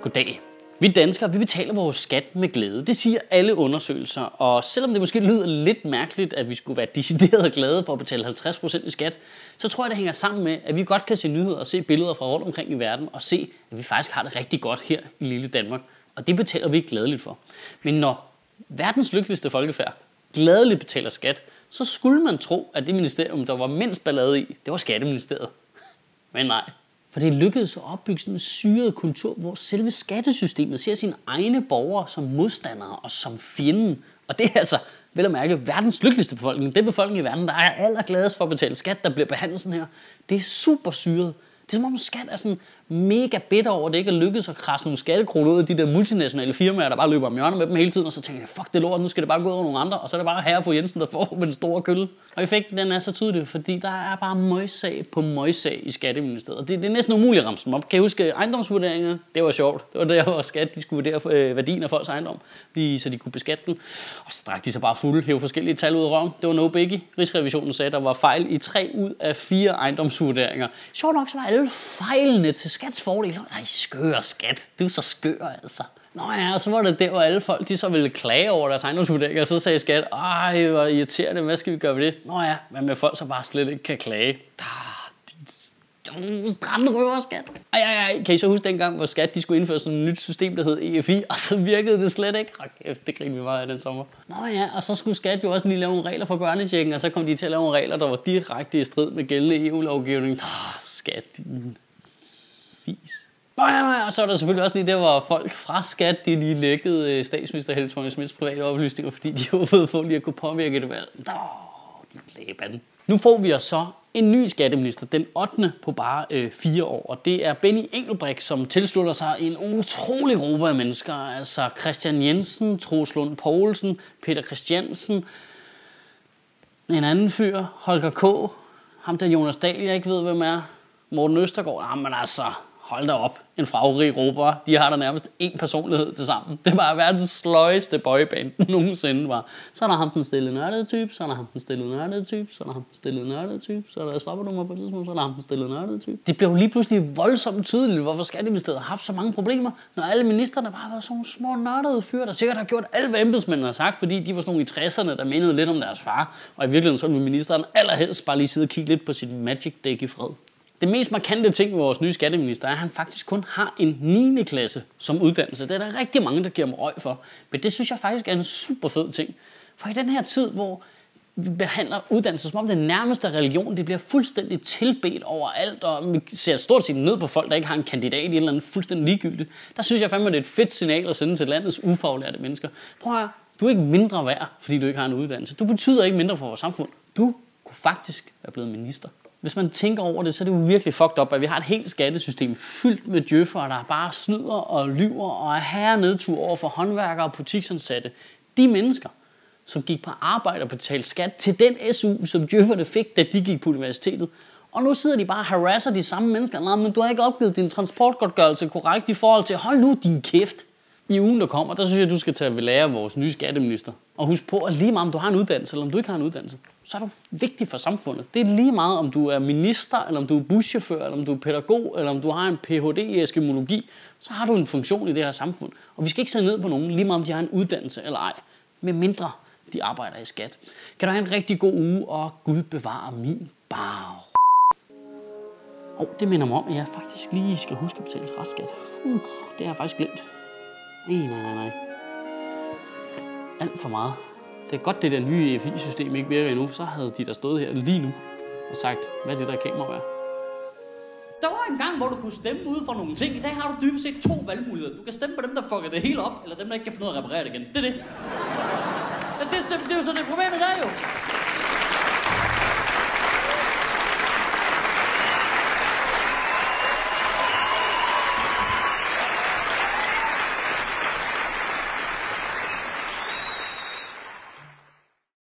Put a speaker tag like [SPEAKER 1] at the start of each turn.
[SPEAKER 1] Goddag. Vi danskere, vi betaler vores skat med glæde. Det siger alle undersøgelser. Og selvom det måske lyder lidt mærkeligt, at vi skulle være decideret glade for at betale 50% i skat, så tror jeg, det hænger sammen med, at vi godt kan se nyheder og se billeder fra rundt omkring i verden og se, at vi faktisk har det rigtig godt her i lille Danmark. Og det betaler vi ikke gladeligt for. Men når verdens lykkeligste folkefærd gladeligt betaler skat, så skulle man tro, at det ministerium, der var mindst ballade i, det var Skatteministeriet. Men nej, for det lykkedes at opbygge sådan en syret kultur, hvor selve skattesystemet ser sine egne borgere som modstandere og som fjenden. Og det er altså, vel at mærke, verdens lykkeligste befolkning. Det befolkning i verden, der er allergladest for at betale skat, der bliver behandlet sådan her. Det er super syret. Det er som om skat er sådan mega bitter over, at det ikke er lykkedes at krasse nogle skattekroner ud af de der multinationale firmaer, der bare løber om hjørnet med dem hele tiden, og så tænker jeg, fuck det lort, nu skal det bare gå over nogle andre, og så er det bare herre for Jensen, der får med den store kølle. Og effekten den er så tydelig, fordi der er bare møjsag på møjsag i Skatteministeriet. Det, det er næsten umuligt at ramse dem op. Kan I huske ejendomsvurderinger? Det var sjovt. Det var der, hvor skat de skulle vurdere øh, værdien af folks ejendom, lige, så de kunne beskatte den. Og så drak de sig bare fuld, hæve forskellige tal ud af røven. Det var no biggie. Rigsrevisionen sagde, at der var fejl i tre ud af fire ejendomsvurderinger. Sjovt nok, så var alle fejlene til skats fordel. Nej, skør skat. Du er så skør, altså. Nå ja, og så var det der, hvor alle folk de så ville klage over deres ejendomsvurdering, og så sagde skat, ej, hvor irriterende, hvad skal vi gøre ved det? Nå ja, men med folk så bare slet ikke kan klage. Strandrøver, skat. Ej, ej, ej. Kan I så huske dengang, hvor skat de skulle indføre sådan et nyt system, der hed EFI, og så virkede det slet ikke? Okay, det grinede vi meget af den sommer. Nå ja, og så skulle skat jo også lige lave nogle regler for børnechecken, og så kom de til at lave nogle regler, der var direkte i strid med gældende EU-lovgivning. Ah, skat, din fis. Nå ja, nej, og så er der selvfølgelig også lige der, hvor folk fra skat, de lige lækkede øh, statsminister Helle thorning Smiths private oplysninger, fordi de håbede på lige at kunne påvirke det valg. Nå, de læbande. Nu får vi os så en ny skatteminister, den 8. på bare øh, fire år, og det er Benny Engelbrecht, som tilslutter sig en utrolig gruppe af mennesker, altså Christian Jensen, Troels Lund Poulsen, Peter Christiansen, en anden fyr, Holger K., ham der Jonas Dahl, jeg ikke ved, hvem er, Morten Østergaard, jamen altså, hold da op, en fragrig råber. De har der nærmest en personlighed til sammen. Det var verdens sløjeste boyband nogensinde var. Så er der ham den stille nørdede type, så er der ham den stille nørdede type, så er der ham den stille nørdede type, så er der stoppernummer på et tidspunkt, så er der ham den stille nørdede type. Det blev lige pludselig voldsomt tydeligt, hvorfor Skatteministeriet har haft så mange problemer, når alle ministerne bare har været sådan nogle små nørdede fyre, der sikkert har gjort alt, hvad embedsmændene har sagt, fordi de var sådan nogle i 60'erne, der mindede lidt om deres far. Og i virkeligheden så ville ministeren allerhelst bare lige sidde og kigge lidt på sit magic deck i fred. Det mest markante ting med vores nye skatteminister er, at han faktisk kun har en 9. klasse som uddannelse. Det er der rigtig mange, der giver ham røg for. Men det synes jeg faktisk er en super fed ting. For i den her tid, hvor vi behandler uddannelse som om det nærmeste religion, det bliver fuldstændig tilbedt overalt, og vi ser stort set ned på folk, der ikke har en kandidat i en eller andet fuldstændig ligegyldigt. Der synes jeg fandme, det er et fedt signal at sende til landets ufaglærte mennesker. Prøv at høre, du er ikke mindre værd, fordi du ikke har en uddannelse. Du betyder ikke mindre for vores samfund. Du kunne faktisk være blevet minister hvis man tænker over det, så er det jo virkelig fucked up, at vi har et helt skattesystem fyldt med djøffere, der bare snyder og lyver og er herre nedtur over for håndværkere og butiksansatte. De mennesker, som gik på arbejde og betalte skat til den SU, som djøfferne fik, da de gik på universitetet. Og nu sidder de bare og harasser de samme mennesker. Nej, men du har ikke opgivet din transportgodtgørelse korrekt i forhold til, hold nu din kæft i ugen, der kommer, der synes jeg, at du skal tage ved lære af vores nye skatteminister. Og husk på, at lige meget om du har en uddannelse, eller om du ikke har en uddannelse, så er du vigtig for samfundet. Det er lige meget, om du er minister, eller om du er buschauffør, eller om du er pædagog, eller om du har en Ph.D. i eskimologi, så har du en funktion i det her samfund. Og vi skal ikke se ned på nogen, lige meget om de har en uddannelse eller ej, med mindre de arbejder i skat. Kan du have en rigtig god uge, og Gud bevare min bar. Og det minder mig om, at jeg faktisk lige skal huske at betale restskat. Uh, det har jeg faktisk glemt. Nej, nej, nej, nej. Alt for meget. Det er godt, det der nye EFI-system ikke virker endnu, så havde de der stået her lige nu og sagt, hvad det der kamera er. Der var en gang, hvor du kunne stemme ud for nogle ting. I dag har du dybest set to valgmuligheder. Du kan stemme på dem, der fucker det hele op, eller dem, der ikke kan finde ud af at reparere det igen. Det er det. Det, er, det er jo så det problemet der jo.